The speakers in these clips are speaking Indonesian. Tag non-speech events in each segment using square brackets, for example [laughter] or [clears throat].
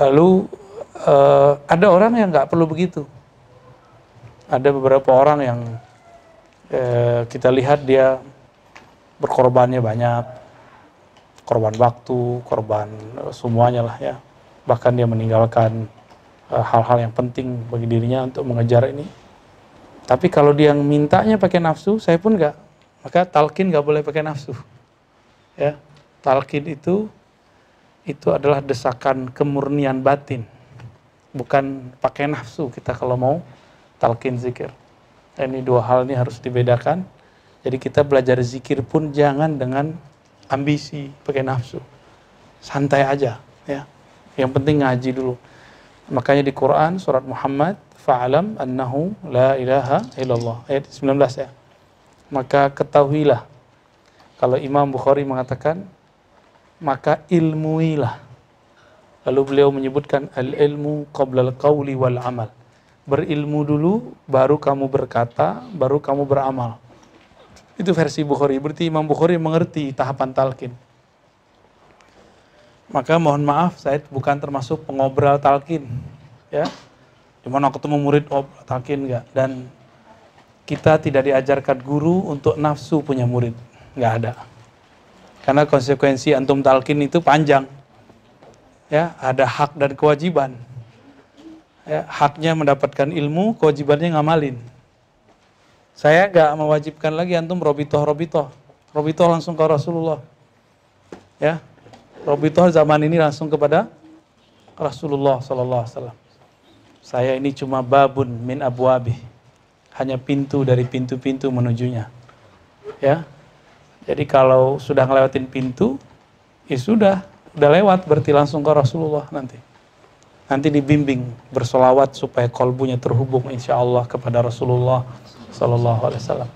Lalu uh, ada orang yang nggak perlu begitu. Ada beberapa orang yang uh, kita lihat dia berkorbannya banyak, korban waktu, korban uh, semuanya lah ya. Bahkan dia meninggalkan hal-hal uh, yang penting bagi dirinya untuk mengejar ini. Tapi kalau dia yang mintanya pakai nafsu, saya pun nggak. Maka talkin nggak boleh pakai nafsu. Ya, talkin itu itu adalah desakan kemurnian batin bukan pakai nafsu kita kalau mau talkin zikir. Ini dua hal ini harus dibedakan. Jadi kita belajar zikir pun jangan dengan ambisi pakai nafsu. Santai aja ya. Yang penting ngaji dulu. Makanya di Quran surat Muhammad fa'alam annahu la ilaha illallah ayat 19 ya. Maka ketahuilah kalau Imam Bukhari mengatakan maka ilmuilah Lalu beliau menyebutkan al-ilmu qabla al-qawli wal amal. Berilmu dulu, baru kamu berkata, baru kamu beramal. Itu versi Bukhari. Berarti Imam Bukhari mengerti tahapan talqin. Maka mohon maaf, saya bukan termasuk pengobrol talqin. Ya, Di mana ketemu murid oh, talqin enggak. Dan kita tidak diajarkan guru untuk nafsu punya murid. Enggak ada. Karena konsekuensi antum talqin itu panjang ya ada hak dan kewajiban. Ya, haknya mendapatkan ilmu, kewajibannya ngamalin. Saya nggak mewajibkan lagi antum robitoh robitoh, robitoh langsung ke Rasulullah. Ya, robitoh zaman ini langsung kepada Rasulullah Sallallahu Alaihi Wasallam. Saya ini cuma babun min abwabi, hanya pintu dari pintu-pintu menujunya. Ya, jadi kalau sudah ngelewatin pintu, ya sudah, udah lewat berarti langsung ke Rasulullah nanti. Nanti dibimbing bersolawat supaya kolbunya terhubung insya Allah kepada Rasulullah Sallallahu Alaihi Wasallam.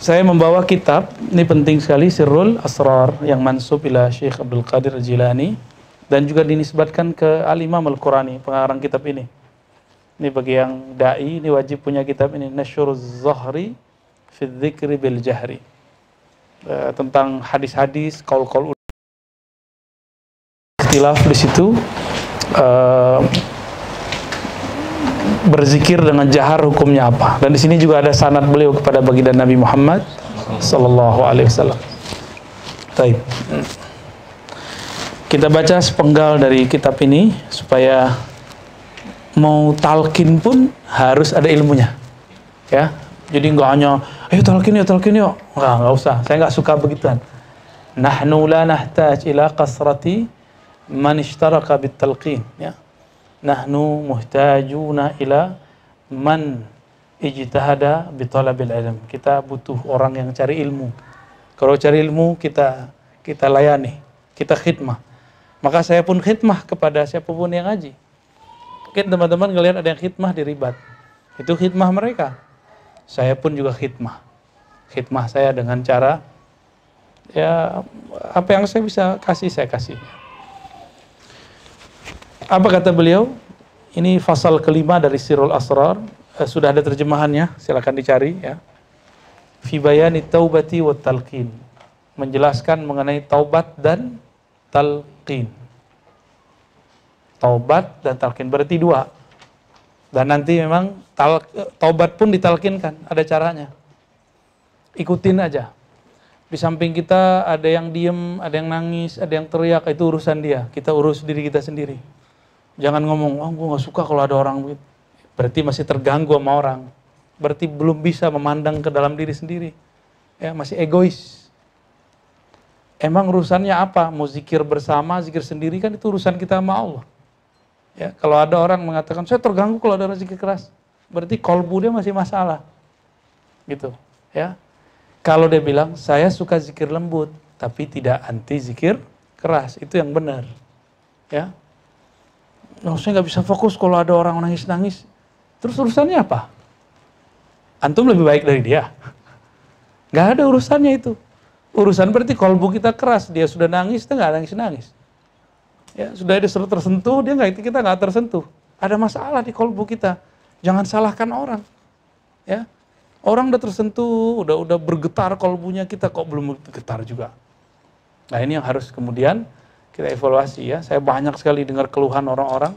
Saya membawa kitab, ini penting sekali, Sirrul Asrar yang mansub ila Syekh Abdul Qadir Jilani dan juga dinisbatkan ke Al-Imam Al-Qurani, pengarang kitab ini. Ini bagi yang dai, ini wajib punya kitab ini, Nasyruz Zahri fi Dzikri bil Jahri. Eh, tentang hadis-hadis kaul-kaul istilah di situ uh, berzikir dengan jahar hukumnya apa dan di sini juga ada sanad beliau kepada baginda Nabi Muhammad sallallahu alaihi wasallam. Taib. Kita baca sepenggal dari kitab ini supaya mau talkin pun harus ada ilmunya. Ya. Jadi nggak hanya ayo talqin yuk, talqin yuk. Enggak, enggak usah. Saya enggak suka begituan. Nahnu la nahtaj ila qasrati man ishtaraka bit talqin, ya. Nahnu muhtajuna ila man ijtahada bi talabil ilm. Kita butuh orang yang cari ilmu. Kalau cari ilmu kita kita layani, kita khidmah. Maka saya pun khidmah kepada siapa pun yang ngaji. Mungkin teman-teman ngelihat ada yang khidmah di ribat. Itu khidmah mereka saya pun juga khidmah. Khidmah saya dengan cara ya apa yang saya bisa kasih saya kasih. Apa kata beliau? Ini fasal kelima dari Sirul Asrar. Eh, sudah ada terjemahannya, silakan dicari ya. Fi bayani taubati wa talqin. Menjelaskan mengenai taubat dan talqin. Taubat dan talqin berarti dua. Dan nanti memang taubat pun ditalkinkan, ada caranya. Ikutin aja. Di samping kita ada yang diem, ada yang nangis, ada yang teriak, itu urusan dia. Kita urus diri kita sendiri. Jangan ngomong, oh gue gak suka kalau ada orang. Berarti masih terganggu sama orang. Berarti belum bisa memandang ke dalam diri sendiri. Ya, masih egois. Emang urusannya apa? Mau zikir bersama, zikir sendiri kan itu urusan kita sama Allah. Ya, kalau ada orang mengatakan saya terganggu kalau ada rezeki keras, berarti kolbu dia masih masalah. Gitu, ya. Kalau dia bilang saya suka zikir lembut, tapi tidak anti zikir keras, itu yang benar. Ya. Nah, saya nggak bisa fokus kalau ada orang nangis-nangis. Terus urusannya apa? Antum lebih baik dari dia. Gak ada urusannya itu. Urusan berarti kolbu kita keras, dia sudah nangis, nggak nangis-nangis. Ya, sudah ada tersentuh, dia nggak kita nggak tersentuh. Ada masalah di kolbu kita. Jangan salahkan orang. Ya, orang udah tersentuh, udah udah bergetar kolbunya kita kok belum bergetar juga. Nah ini yang harus kemudian kita evaluasi ya. Saya banyak sekali dengar keluhan orang-orang.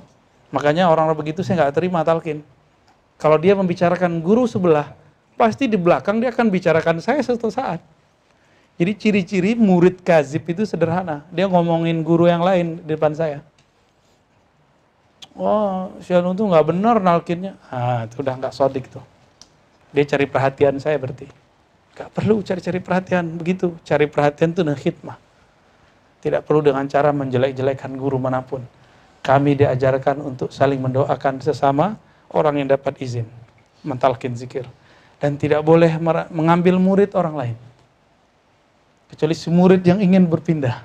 Makanya orang-orang begitu saya nggak terima talkin. Kalau dia membicarakan guru sebelah, pasti di belakang dia akan bicarakan saya suatu saat. Jadi ciri-ciri murid kazib itu sederhana. Dia ngomongin guru yang lain di depan saya. Oh, Syanu tuh nggak benar nalkinnya. Ah, itu udah nggak sodik tuh. Dia cari perhatian saya berarti. Gak perlu cari-cari perhatian begitu. Cari perhatian itu dengan khidmah. Tidak perlu dengan cara menjelek-jelekan guru mana pun. Kami diajarkan untuk saling mendoakan sesama orang yang dapat izin. Mentalkin zikir. Dan tidak boleh mengambil murid orang lain. Kecuali si murid yang ingin berpindah.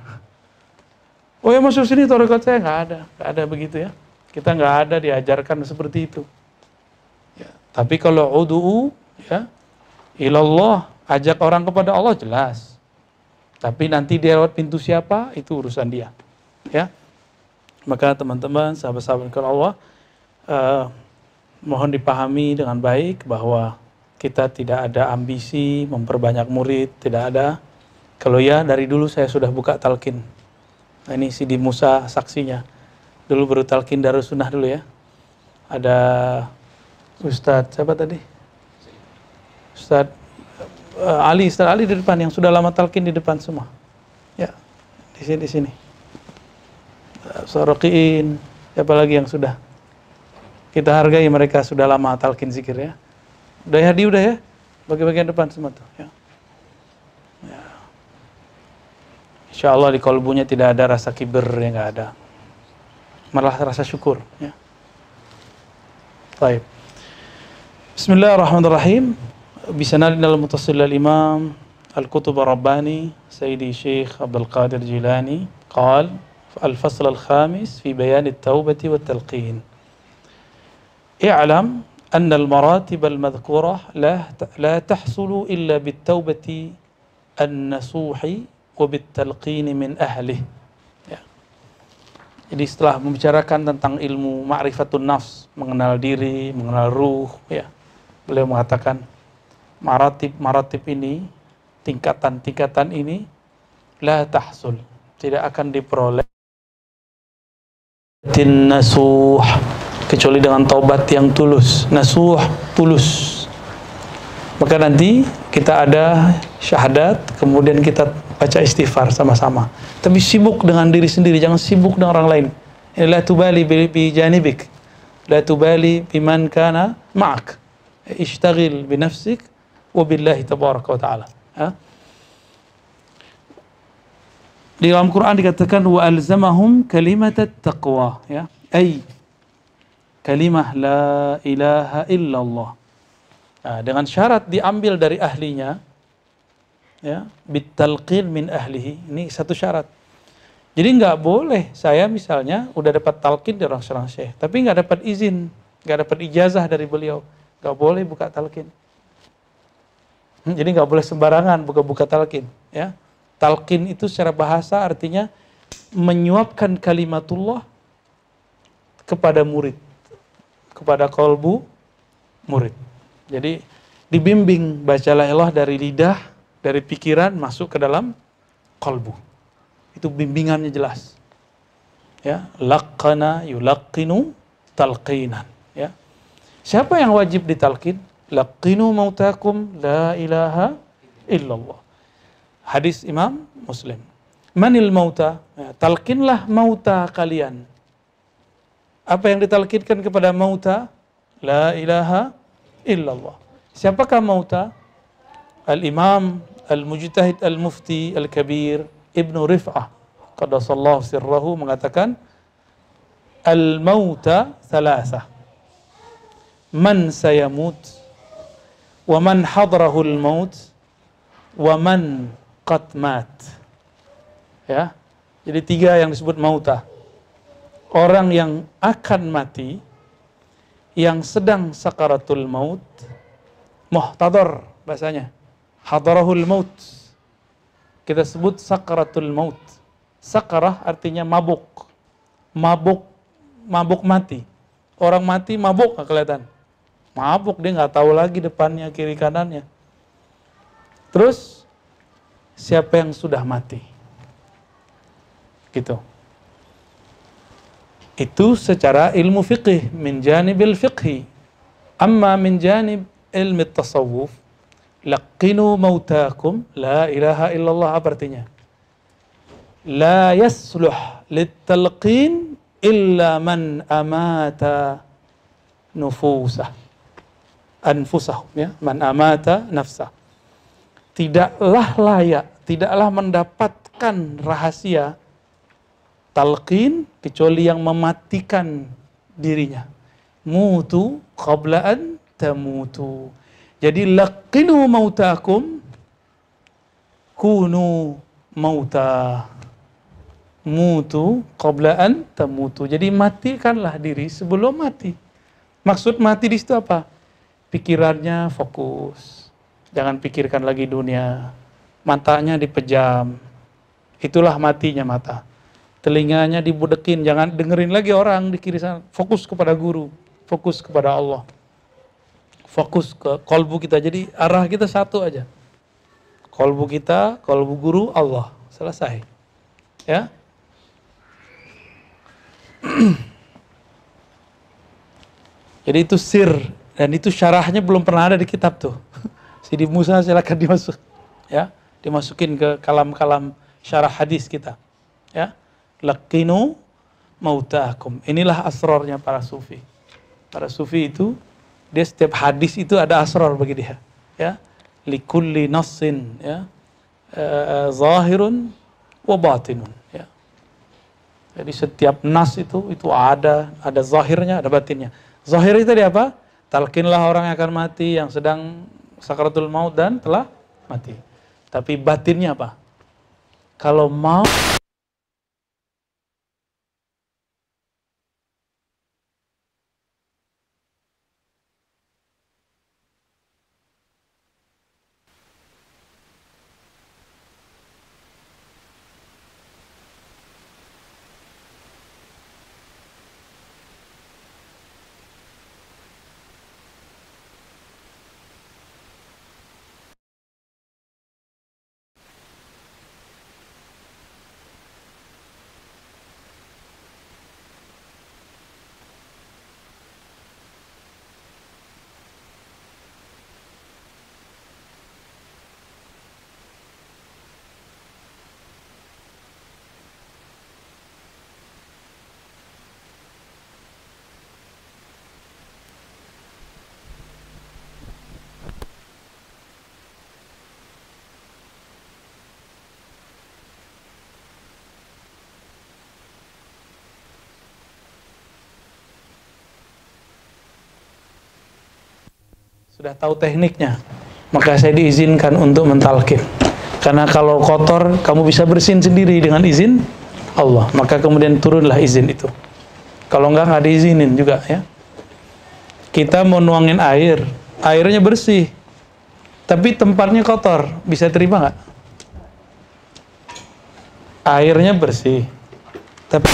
Oh ya masuk sini tarekat saya nggak ada, nggak ada begitu ya. Kita nggak ada diajarkan seperti itu. Ya. Tapi kalau udu'u ya ilallah Ajak orang kepada Allah jelas. Tapi nanti dia lewat pintu siapa itu urusan dia. Ya. Maka teman-teman, sahabat-sahabat Allah, uh, mohon dipahami dengan baik bahwa kita tidak ada ambisi memperbanyak murid, tidak ada. Kalau ya dari dulu saya sudah buka talkin. Nah, ini Sidi Musa saksinya. Dulu baru talkin Darussunnah dulu ya. Ada Ustadz siapa tadi? Ustadz uh, Ali, Ustaz Ali di depan yang sudah lama talkin di depan semua. Ya, di sini di sini. Uh, Sorokiin, siapa lagi yang sudah? Kita hargai mereka sudah lama talkin zikir ya. Udah ya, udah ya. Bagi-bagian depan semua tuh. Ya. Insya Allah di kolbunya tidak ada rasa kiber yang nggak ada. Malah rasa syukur. Ya. Baik. Bismillahirrahmanirrahim. بسندنا المتصل للإمام الكتب الرباني سيدي شيخ عبد القادر الجيلاني قال الفصل الخامس في بيان التوبة والتلقين اعلم أن المراتب المذكورة لا لا تحصل إلا بالتوبة النصوح bitalqini min ahli. Ya. Jadi setelah membicarakan tentang ilmu ma'rifatun nafs, mengenal diri, mengenal ruh, ya. Beliau mengatakan maratib-maratib ini, tingkatan-tingkatan ini la tahsul, tidak akan diperoleh nasuh kecuali dengan taubat yang tulus nasuh tulus maka nanti kita ada syahadat, kemudian kita baca istighfar sama-sama. Tapi sibuk dengan diri sendiri, jangan sibuk dengan orang lain. La tubali bi janibik. La tubali biman kana ma'ak. Ishtagil bi nafsik wabillahi tabaraka wa ta'ala. Di dalam Quran dikatakan wa alzamahum kalimat taqwa ya. Ay kalimah la ilaha illallah. Nah, dengan syarat diambil dari ahlinya ya, bitalqin min ahlihi. Ini satu syarat. Jadi nggak boleh saya misalnya udah dapat talqin dari orang seorang syekh, tapi nggak dapat izin, nggak dapat ijazah dari beliau, nggak boleh buka talqin. Hmm, jadi nggak boleh sembarangan buka-buka talqin. Ya. Talqin itu secara bahasa artinya menyuapkan kalimatullah kepada murid, kepada kolbu murid. Jadi dibimbing baca la ilah dari lidah, dari pikiran masuk ke dalam kolbu. Itu bimbingannya jelas. Ya, laqana yulaqinu talqinan. Ya. Siapa yang wajib ditalkin? laqinu mautakum la ilaha illallah. Hadis Imam Muslim. Manil mauta? Ya, talkinlah mauta kalian. Apa yang ditalkinkan kepada mauta? La ilaha illallah. Siapakah mauta? Al-Imam Al-Mujtahid Al-Mufti Al-Kabir Ibnu Rif'ah Qadasallahu sirrahu mengatakan Al-mauta thalatha Man sayamut wa man hadrahul maut wa man qad mat. Ya. Jadi tiga yang disebut mauta. Orang yang akan mati yang sedang sakaratul maut muhtadar bahasanya. Hadarahul maut. Kita sebut sakaratul maut. Sakarah artinya mabuk. Mabuk mabuk mati. Orang mati mabuk nggak kelihatan mabuk dia nggak tahu lagi depannya kiri kanannya terus siapa yang sudah mati gitu Itu secara ilmu fiqih min janibil fiqhi. Amma min janib ilmi tasawuf laqinu mautakum la ilaha illallah apa artinya? La yasluh litalqin illa man amata nufusah anfusahum ya man amata nafsah tidaklah layak tidaklah mendapatkan rahasia talqin kecuali yang mematikan dirinya. Mutu qablaan tamutu. Jadi laqinu mautakum kunu mauta. Mutu qablaan tamutu. Jadi matikanlah diri sebelum mati. Maksud mati di situ apa? Pikirannya fokus. Jangan pikirkan lagi dunia. Matanya dipejam. Itulah matinya mata telinganya dibudekin, jangan dengerin lagi orang di kiri sana. Fokus kepada guru, fokus kepada Allah. Fokus ke kolbu kita. Jadi arah kita satu aja. Kolbu kita, kolbu guru, Allah. Selesai. Ya. [clears throat] Jadi itu sir dan itu syarahnya belum pernah ada di kitab tuh. [laughs] Sidi Musa silakan dimasuk ya, dimasukin ke kalam-kalam syarah hadis kita. Ya lakinu mautakum. Inilah asrornya para sufi. Para sufi itu dia setiap hadis itu ada asror bagi dia. Ya, likulli nassin ya uh, zahirun wa batinun ya. Jadi setiap nas itu itu ada ada zahirnya, ada batinnya. Zahir itu dia apa? Talkinlah orang yang akan mati yang sedang sakaratul maut dan telah mati. Tapi batinnya apa? Kalau mau sudah tahu tekniknya, maka saya diizinkan untuk mentalkin. Karena kalau kotor, kamu bisa bersihin sendiri dengan izin Allah. Maka kemudian turunlah izin itu. Kalau enggak, nggak diizinin juga ya. Kita mau nuangin air, airnya bersih. Tapi tempatnya kotor, bisa terima nggak? Airnya bersih. Tapi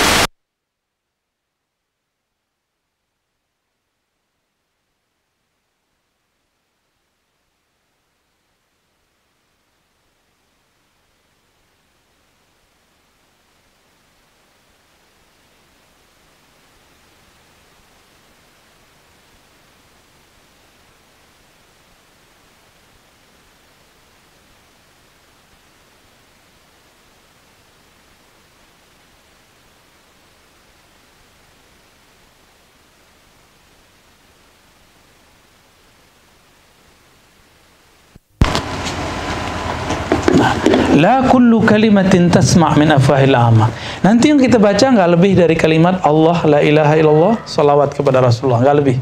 La kullu kalimatin tasma' min afwahil amma. Nanti yang kita baca nggak lebih dari kalimat Allah la ilaha illallah salawat kepada Rasulullah, nggak lebih.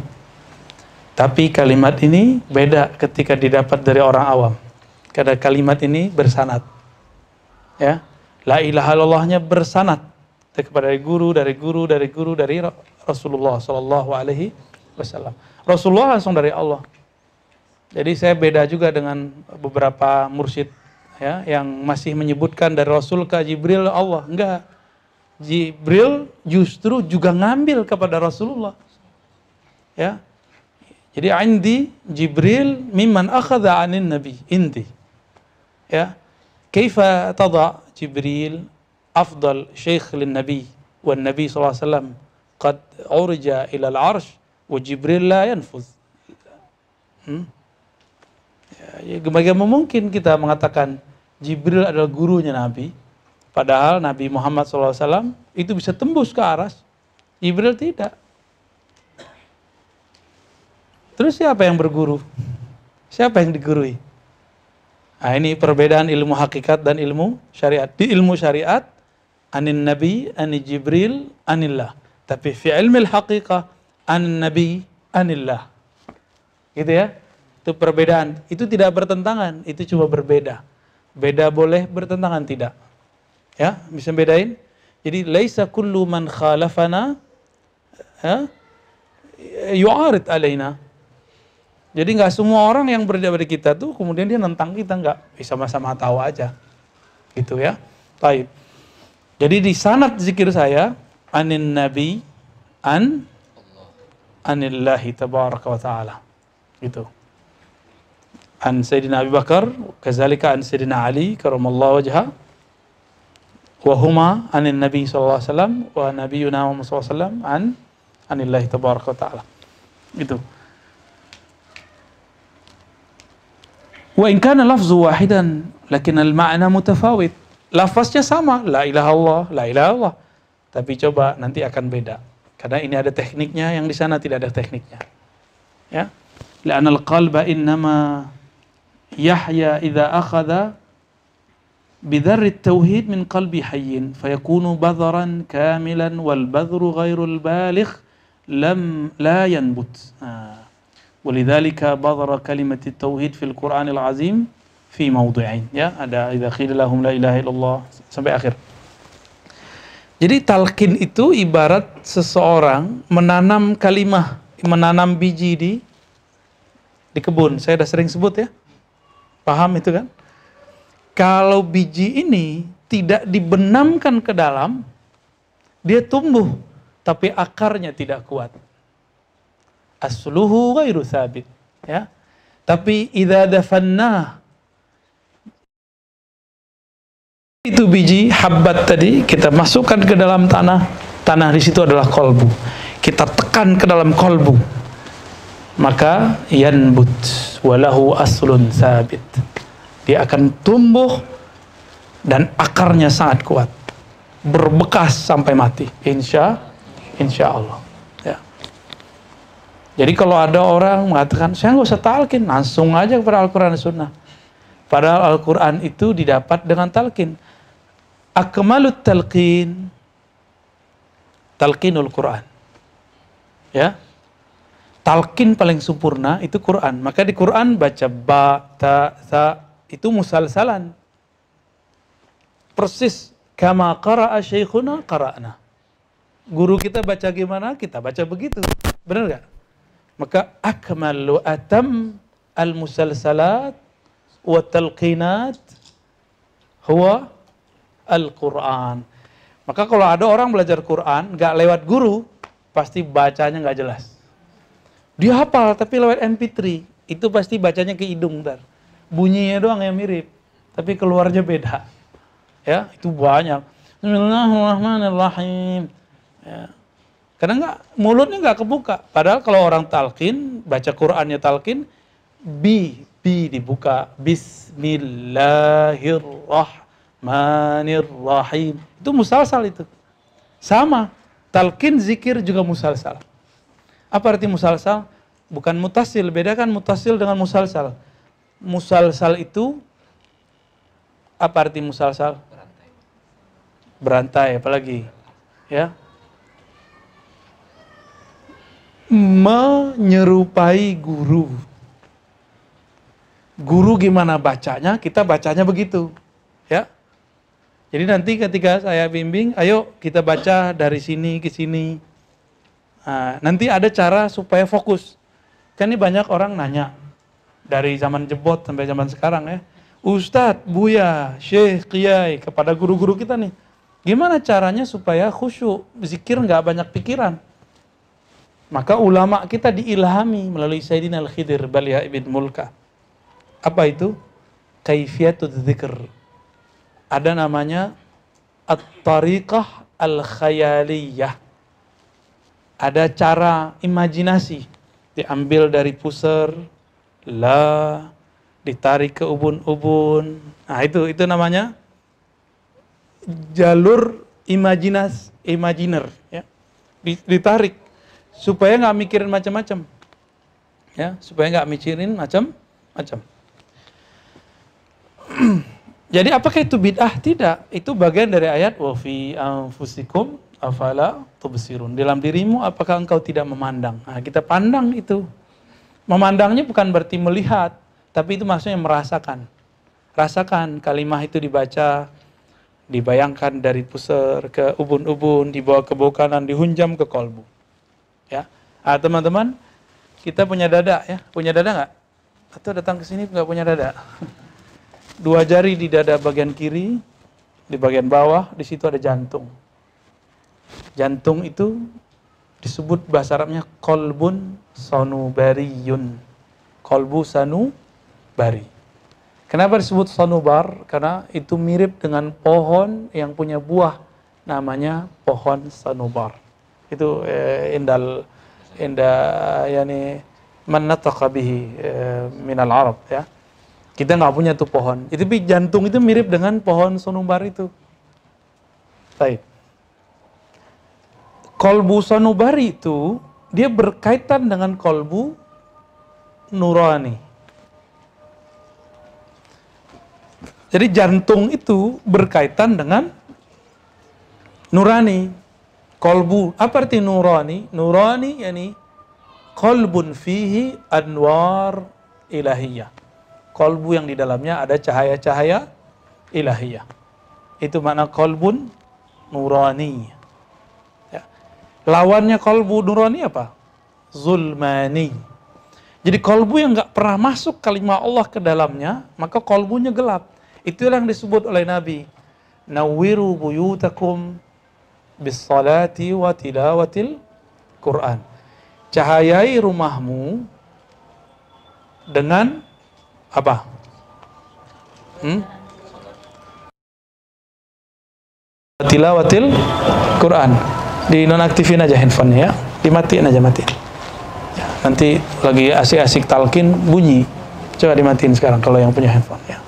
Tapi kalimat ini beda ketika didapat dari orang awam. Karena kalimat ini bersanat. Ya. La ilaha illallahnya bersanat kepada dari guru, dari guru, dari guru, dari Rasulullah sallallahu alaihi wasallam. Rasulullah langsung dari Allah. Jadi saya beda juga dengan beberapa mursyid ya yang masih menyebutkan dari Rasul ke Jibril Allah enggak. Jibril justru juga ngambil kepada Rasulullah. Ya. Jadi indi Jibril mimman akhadha anin nabi. Inti ya. Kaifa tada Jibril afdal syekh lin nabi wan nabi wasallam? Qad urja ila al-arsh wa Jibril la yanfuz. Hmm? Ya, ya, bagaimana mungkin kita mengatakan Jibril adalah gurunya Nabi, padahal Nabi Muhammad SAW itu bisa tembus ke aras, Jibril tidak. Terus siapa yang berguru? Siapa yang digurui? Nah, ini perbedaan ilmu hakikat dan ilmu syariat. Di ilmu syariat, anin nabi, anin jibril, anillah. Tapi fi ilmu hakikah, anin nabi, anillah. Gitu ya. Itu perbedaan. Itu tidak bertentangan, itu cuma berbeda. Beda boleh, bertentangan tidak. Ya, bisa bedain? Jadi laisa kullu man khalafana ya, yu'arid alaina. Jadi nggak semua orang yang berada pada kita tuh kemudian dia nentang kita nggak, bisa sama-sama tahu aja. Gitu ya. Baik. Jadi di sanad zikir saya anin nabi an anillahi tabaraka wa taala. Gitu an Sayyidina Abi Bakar, kazalika an Sayyidina Ali karamallahu wajha wa huma anin Nabi sallallahu alaihi wasallam wa nabiyuna Muhammad sallallahu alaihi wasallam an anillahi tabaraka wa taala. Itu. Wa in kana lafzu wahidan lakin al ma'na mutafawit. Lafaznya sama, la ilaha Allah, la ilaha Allah. Tapi coba nanti akan beda. Karena ini ada tekniknya yang di sana tidak ada tekniknya. Ya. La'anal qalba innama Yahya idza akhadha بذر التوحيد من قلب حي فيكون بذرا كاملا والبذر غير البالغ لم لا ينبت. آه. ولذلك بذر كلمة التوحيد في القرآن العظيم في موضعين. ya ada إذا قيل لهم لا إله إلا الله sampai akhir. Jadi talqin itu ibarat seseorang menanam kalimah menanam biji di di kebun. Saya sudah sering sebut ya. Paham itu kan? Kalau biji ini tidak dibenamkan ke dalam, dia tumbuh, tapi akarnya tidak kuat. Asluhu ghairu sabit. Ya. Tapi idza dafanna itu biji habbat tadi kita masukkan ke dalam tanah, tanah di situ adalah kolbu. Kita tekan ke dalam kolbu, maka yanbut walahu aslun sabit. Dia akan tumbuh dan akarnya sangat kuat. Berbekas sampai mati. Insya, insya Allah. Ya. Jadi kalau ada orang mengatakan, saya nggak usah talkin, langsung aja kepada Al-Quran Sunnah. Padahal Al-Quran itu didapat dengan talkin. Akmalut talqin, talqinul Quran. Ya, talqin paling sempurna itu Quran. Maka di Quran baca ba, ta, sa itu musalsalan. Persis kama qara'a syekhuna qara'na. Guru kita baca gimana? Kita baca begitu. Benar gak? Maka akmalu atam al-musalsalat wa talqinat huwa al-Quran. Maka kalau ada orang belajar Quran, nggak lewat guru, pasti bacanya nggak jelas. Dia hafal tapi lewat MP3. Itu pasti bacanya ke hidung ntar. Bunyinya doang yang mirip. Tapi keluarnya beda. Ya, itu banyak. Bismillahirrahmanirrahim. Ya. Karena enggak, mulutnya nggak kebuka. Padahal kalau orang talqin, baca Qur'annya talqin, bi, bi dibuka. Bismillahirrahmanirrahim. Itu musalsal itu. Sama. Talqin zikir juga musalsal. Apa arti musalsal? Bukan mutasil, bedakan mutasil dengan musalsal. Musalsal itu apa arti musalsal? Berantai. Berantai, apalagi? Ya. Menyerupai guru. Guru gimana bacanya, kita bacanya begitu. Ya. Jadi nanti ketika saya bimbing, ayo kita baca dari sini ke sini Nah, nanti ada cara supaya fokus. Kan ini banyak orang nanya dari zaman jebot sampai zaman sekarang ya. Ustadz, Buya, Syekh, Kiai kepada guru-guru kita nih. Gimana caranya supaya khusyuk, zikir nggak banyak pikiran? Maka ulama kita diilhami melalui Sayyidina Al-Khidir Baliha ibn Mulka. Apa itu? Kaifiyatul zikr. Ada namanya At-Tariqah Al-Khayaliyah ada cara imajinasi diambil dari pusar, la, ditarik ke ubun-ubun. Nah itu itu namanya jalur imajinas, imajiner, ya. Ditarik supaya nggak mikirin macam-macam, ya, supaya nggak mikirin macam-macam. [clears throat] Jadi apakah itu bid'ah? Tidak. Itu bagian dari ayat wa fi anfusikum afala tubsirun. Dalam dirimu apakah engkau tidak memandang? Nah, kita pandang itu. Memandangnya bukan berarti melihat, tapi itu maksudnya merasakan. Rasakan kalimah itu dibaca, dibayangkan dari pusar ke ubun-ubun, dibawa ke bawah kanan, dihunjam ke kolbu. Ya. Ah, teman-teman, kita punya dada ya. Punya dada nggak? Atau datang ke sini nggak punya dada? [laughs] dua jari di dada bagian kiri, di bagian bawah, di situ ada jantung. Jantung itu disebut bahasa Arabnya kolbun sanubariyun. Kolbu sanubari. Kenapa disebut sanubar? Karena itu mirip dengan pohon yang punya buah namanya pohon sanubar. Itu eh, indal inda yani man bihi eh, Arab ya kita nggak punya tuh pohon. Itu jantung itu mirip dengan pohon sonubar itu. Baik. Kolbu sonubari itu dia berkaitan dengan kolbu nurani. Jadi jantung itu berkaitan dengan nurani. Kolbu, apa arti nurani? Nurani yani kolbun fihi anwar ilahiyah kolbu yang di dalamnya ada cahaya-cahaya ilahiyah. Itu makna kolbun nurani. Ya. Lawannya kolbu nurani apa? Zulmani. Jadi kolbu yang nggak pernah masuk kalimat Allah ke dalamnya, maka kolbunya gelap. Itu yang disebut oleh Nabi. Nawiru buyutakum bis salati wa tilawatil Quran. Cahayai rumahmu dengan apa? Hmm? Tilawatil Quran. Dinonaktifin aja handphonenya ya. Dimatiin aja matiin. Ya, nanti lagi asik-asik talkin bunyi. Coba dimatiin sekarang kalau yang punya handphone ya.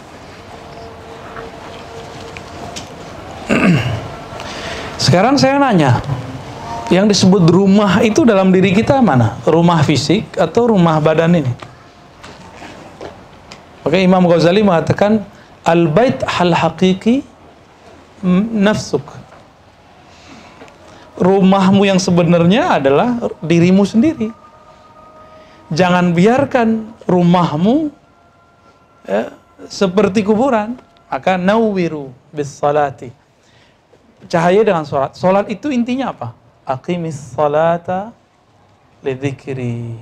[clears throat] Sekarang saya nanya, yang disebut rumah itu dalam diri kita mana? Rumah fisik atau rumah badan ini? Maka Imam Ghazali mengatakan al-bait hal haqiqi nafsuk. Rumahmu yang sebenarnya adalah dirimu sendiri. Jangan biarkan rumahmu ya, seperti kuburan. Maka nawiru bis salati. Cahaya dengan salat. Salat itu intinya apa? Aqimis salata lidzikri.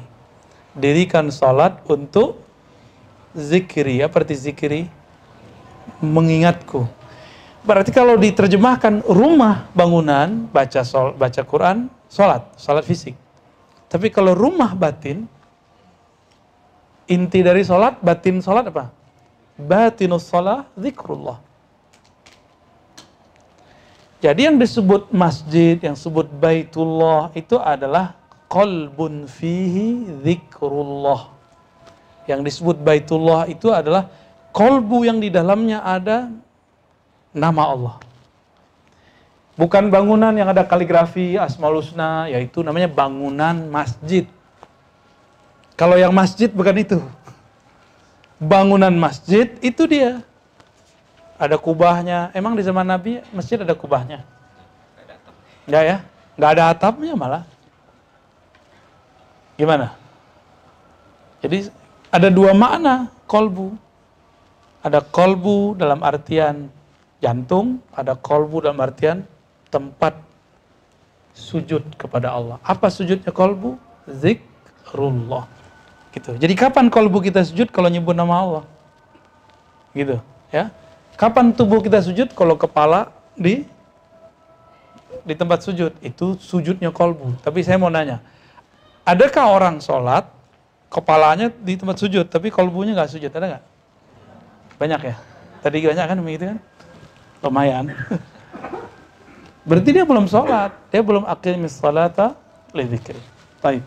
Dirikan salat untuk zikri, apa arti zikri? Mengingatku. Berarti kalau diterjemahkan rumah bangunan, baca sol, baca Quran, sholat, sholat fisik. Tapi kalau rumah batin, inti dari sholat, batin sholat apa? Batinus sholat, zikrullah. Jadi yang disebut masjid, yang disebut baitullah, itu adalah kolbun fihi zikrullah yang disebut Baitullah itu adalah kolbu yang di dalamnya ada nama Allah. Bukan bangunan yang ada kaligrafi Asmaul Husna, yaitu namanya bangunan masjid. Kalau yang masjid bukan itu. Bangunan masjid itu dia. Ada kubahnya. Emang di zaman Nabi masjid ada kubahnya? Enggak ya? Enggak ada atapnya malah. Gimana? Jadi ada dua makna kolbu. Ada kolbu dalam artian jantung, ada kolbu dalam artian tempat sujud kepada Allah. Apa sujudnya kolbu? Zikrullah. Gitu. Jadi kapan kolbu kita sujud kalau nyebut nama Allah? Gitu, ya. Kapan tubuh kita sujud kalau kepala di di tempat sujud? Itu sujudnya kolbu. Tapi saya mau nanya, adakah orang sholat kepalanya di tempat sujud, tapi kolbunya nggak sujud, ada nggak? Banyak ya? Tadi banyak kan begitu kan? Lumayan. [laughs] Berarti dia belum sholat, dia belum aqimis salata lidzikri. Baik.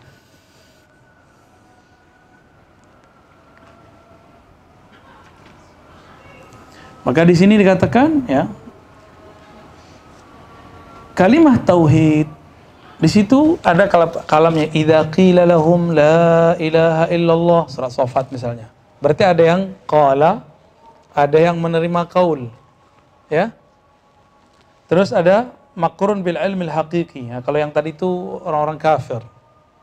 Maka di sini dikatakan ya kalimah tauhid di situ ada kalam kalamnya idza qila lahum la ilaha illallah surat Safat misalnya. Berarti ada yang qala, ada yang menerima kaul. Ya. Terus ada makrun bil ilmi haqiqi. Ya, kalau yang tadi itu orang-orang kafir.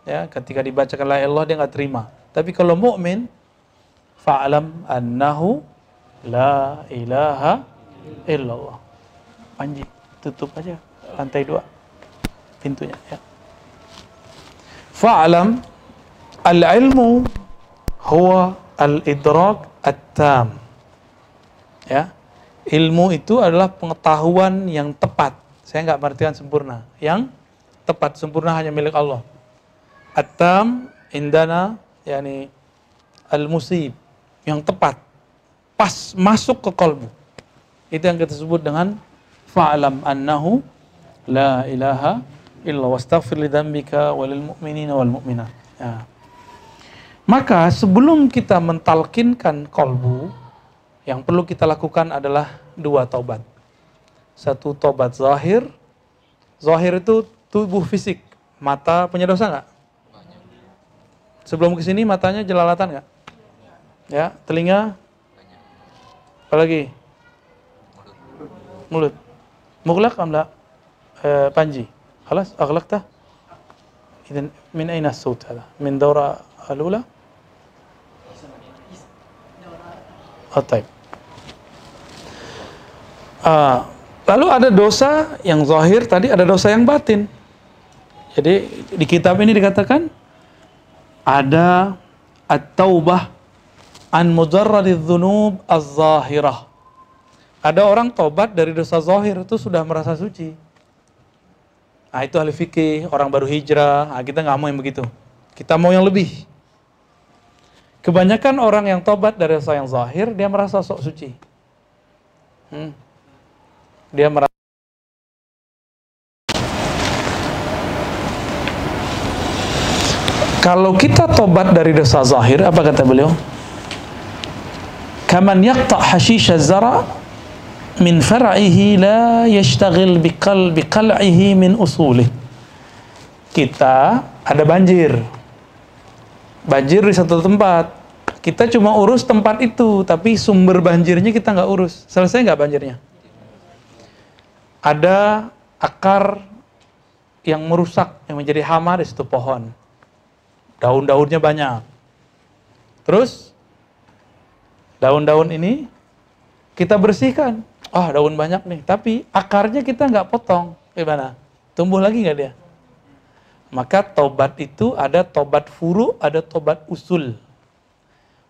Ya, ketika dibacakan la ilallah dia nggak terima. Tapi kalau mukmin fa'lam annahu La ilaha illallah. Panji, tutup aja lantai dua pintunya ya. Fa'alam al-ilmu huwa al-idrak at-tam. Ya. Ilmu itu adalah pengetahuan yang tepat. Saya nggak artikan sempurna. Yang tepat, sempurna hanya milik Allah. At-tam indana yakni al-musib yang tepat pas masuk ke kolbu. Itu yang kita sebut dengan fa'lam annahu la ilaha illa wastaghfir li dzambika walil mu'minina wal mu'minat. Ya. Maka sebelum kita mentalkinkan kolbu, yang perlu kita lakukan adalah dua tobat. Satu tobat zahir. Zahir itu tubuh fisik. Mata punya dosa nggak? Sebelum ke sini matanya jelalatan nggak? Ya, telinga? Apalagi? Mulut. Mulut. amla e, eh, panji. Halas, aghlaqta. tah? min aina sut? Min daura alula? Taib. Uh, lalu ada dosa yang zahir tadi, ada dosa yang batin. Jadi di kitab ini dikatakan ada at-taubah an mujarradiz dzunub az-zahirah. Ada orang tobat dari dosa zahir itu sudah merasa suci. Nah, itu ahli fikih, orang baru hijrah. Nah, kita nggak mau yang begitu. Kita mau yang lebih. Kebanyakan orang yang tobat dari dosa yang zahir, dia merasa sok suci. Hmm. Dia merasa Kalau kita tobat dari dosa zahir, apa kata beliau? kaman yaqta hashish zara min far'ihi la yashtaghil biqal biqal'ihi min usulih kita ada banjir banjir di satu tempat kita cuma urus tempat itu tapi sumber banjirnya kita nggak urus selesai nggak banjirnya ada akar yang merusak yang menjadi hama di situ pohon daun-daunnya banyak terus daun-daun ini kita bersihkan. Oh daun banyak nih, tapi akarnya kita nggak potong. Gimana? Tumbuh lagi nggak dia? Maka tobat itu ada tobat furu, ada tobat usul.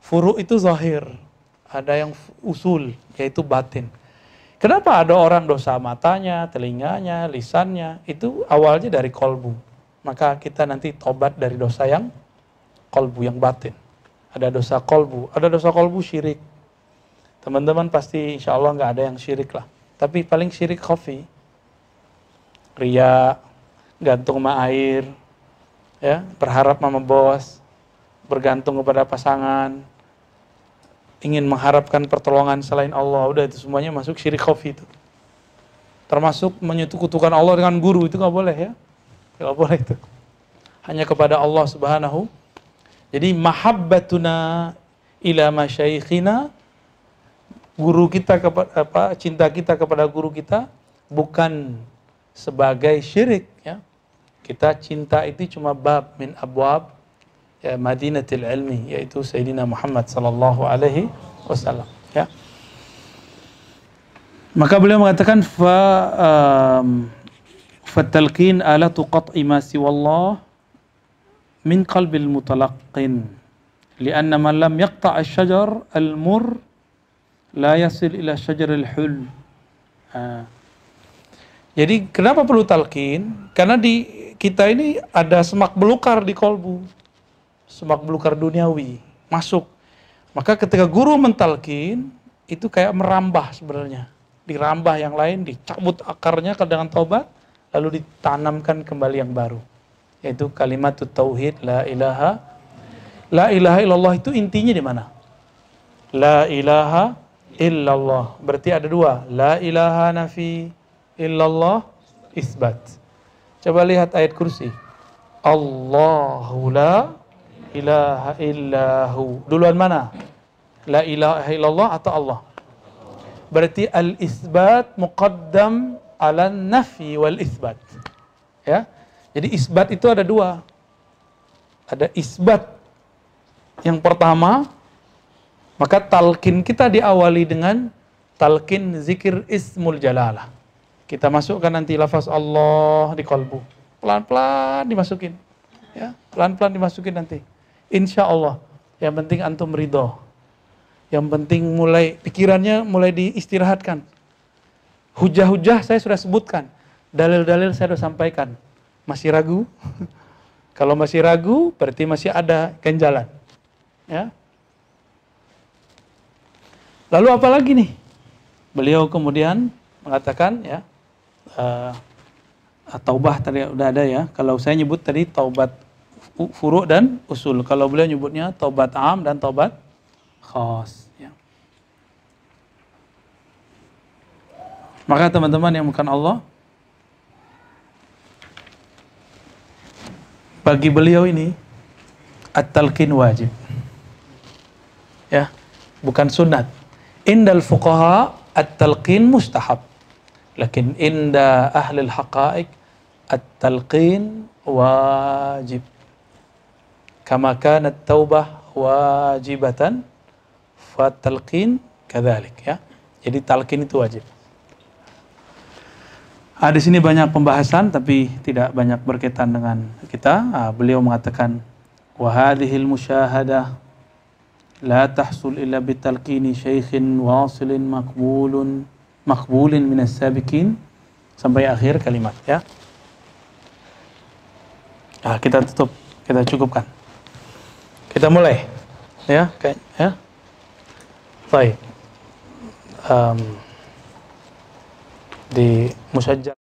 Furu itu zahir, ada yang usul, yaitu batin. Kenapa ada orang dosa matanya, telinganya, lisannya, itu awalnya dari kolbu. Maka kita nanti tobat dari dosa yang kolbu, yang batin ada dosa kolbu, ada dosa kolbu syirik. Teman-teman pasti insya Allah nggak ada yang syirik lah. Tapi paling syirik kopi, ria, gantung sama air, ya berharap sama bos, bergantung kepada pasangan, ingin mengharapkan pertolongan selain Allah, udah itu semuanya masuk syirik kopi itu. Termasuk menyekutukan Allah dengan guru itu nggak boleh ya, nggak boleh itu. Hanya kepada Allah Subhanahu jadi mahabbatuna ila masyaikhina guru kita kepada apa cinta kita kepada guru kita bukan sebagai syirik. Kita cinta itu cuma bab min abwab ya, Madinatil Ilmi yaitu Sayyidina Muhammad sallallahu alaihi wasallam ya. Maka beliau mengatakan fa um, fatalqin alatu qat'i ma siwallah min qalbil mutalaqqin lianna man lam yaqta' asy-syajar al-mur la yasil ila syajar al-hul jadi kenapa perlu talqin karena di kita ini ada semak belukar di kolbu semak belukar duniawi masuk maka ketika guru mentalkin itu kayak merambah sebenarnya dirambah yang lain dicabut akarnya dengan tobat lalu ditanamkan kembali yang baru yaitu kalimat tauhid la ilaha la ilaha illallah itu intinya di mana? La ilaha illallah. Berarti ada dua. La ilaha nafi illallah isbat. Coba lihat ayat kursi. Allahu la ilaha illahu. Duluan mana? La ilaha illallah atau Allah? Berarti al-isbat muqaddam ala nafi wal isbat. Ya. Jadi isbat itu ada dua. Ada isbat yang pertama, maka talkin kita diawali dengan talkin zikir ismul jalalah. Kita masukkan nanti lafaz Allah di kolbu. Pelan-pelan dimasukin. Ya, pelan-pelan dimasukin nanti. Insya Allah. Yang penting antum ridho. Yang penting mulai pikirannya mulai diistirahatkan. Hujah-hujah saya sudah sebutkan. Dalil-dalil saya sudah sampaikan masih ragu? [laughs] Kalau masih ragu, berarti masih ada ganjalan. Ya. Lalu apa lagi nih? Beliau kemudian mengatakan ya, uh, taubah tadi udah ada ya. Kalau saya nyebut tadi taubat furu dan usul. Kalau beliau nyebutnya taubat am dan taubat khas. Ya. Maka teman-teman yang bukan Allah, bagi beliau ini at-talqin wajib. Ya, bukan sunat. Indal fuqaha at-talqin mustahab. Lakin inda ahli al-haqa'iq at-talqin wajib. Kama kanat taubah wajibatan fa-talqin kadzalik ya. Jadi talqin itu wajib. Ah, di sini banyak pembahasan tapi tidak banyak berkaitan dengan kita. Ah, beliau mengatakan wa hadhil musyahadah la tahsul illa bitalqini syaikhin wasilin maqbulun maqbulin min sabiqin sampai akhir kalimat ya. Ah, kita tutup, kita cukupkan. Kita mulai ya, kayak ya. Baik. Um, di musajjal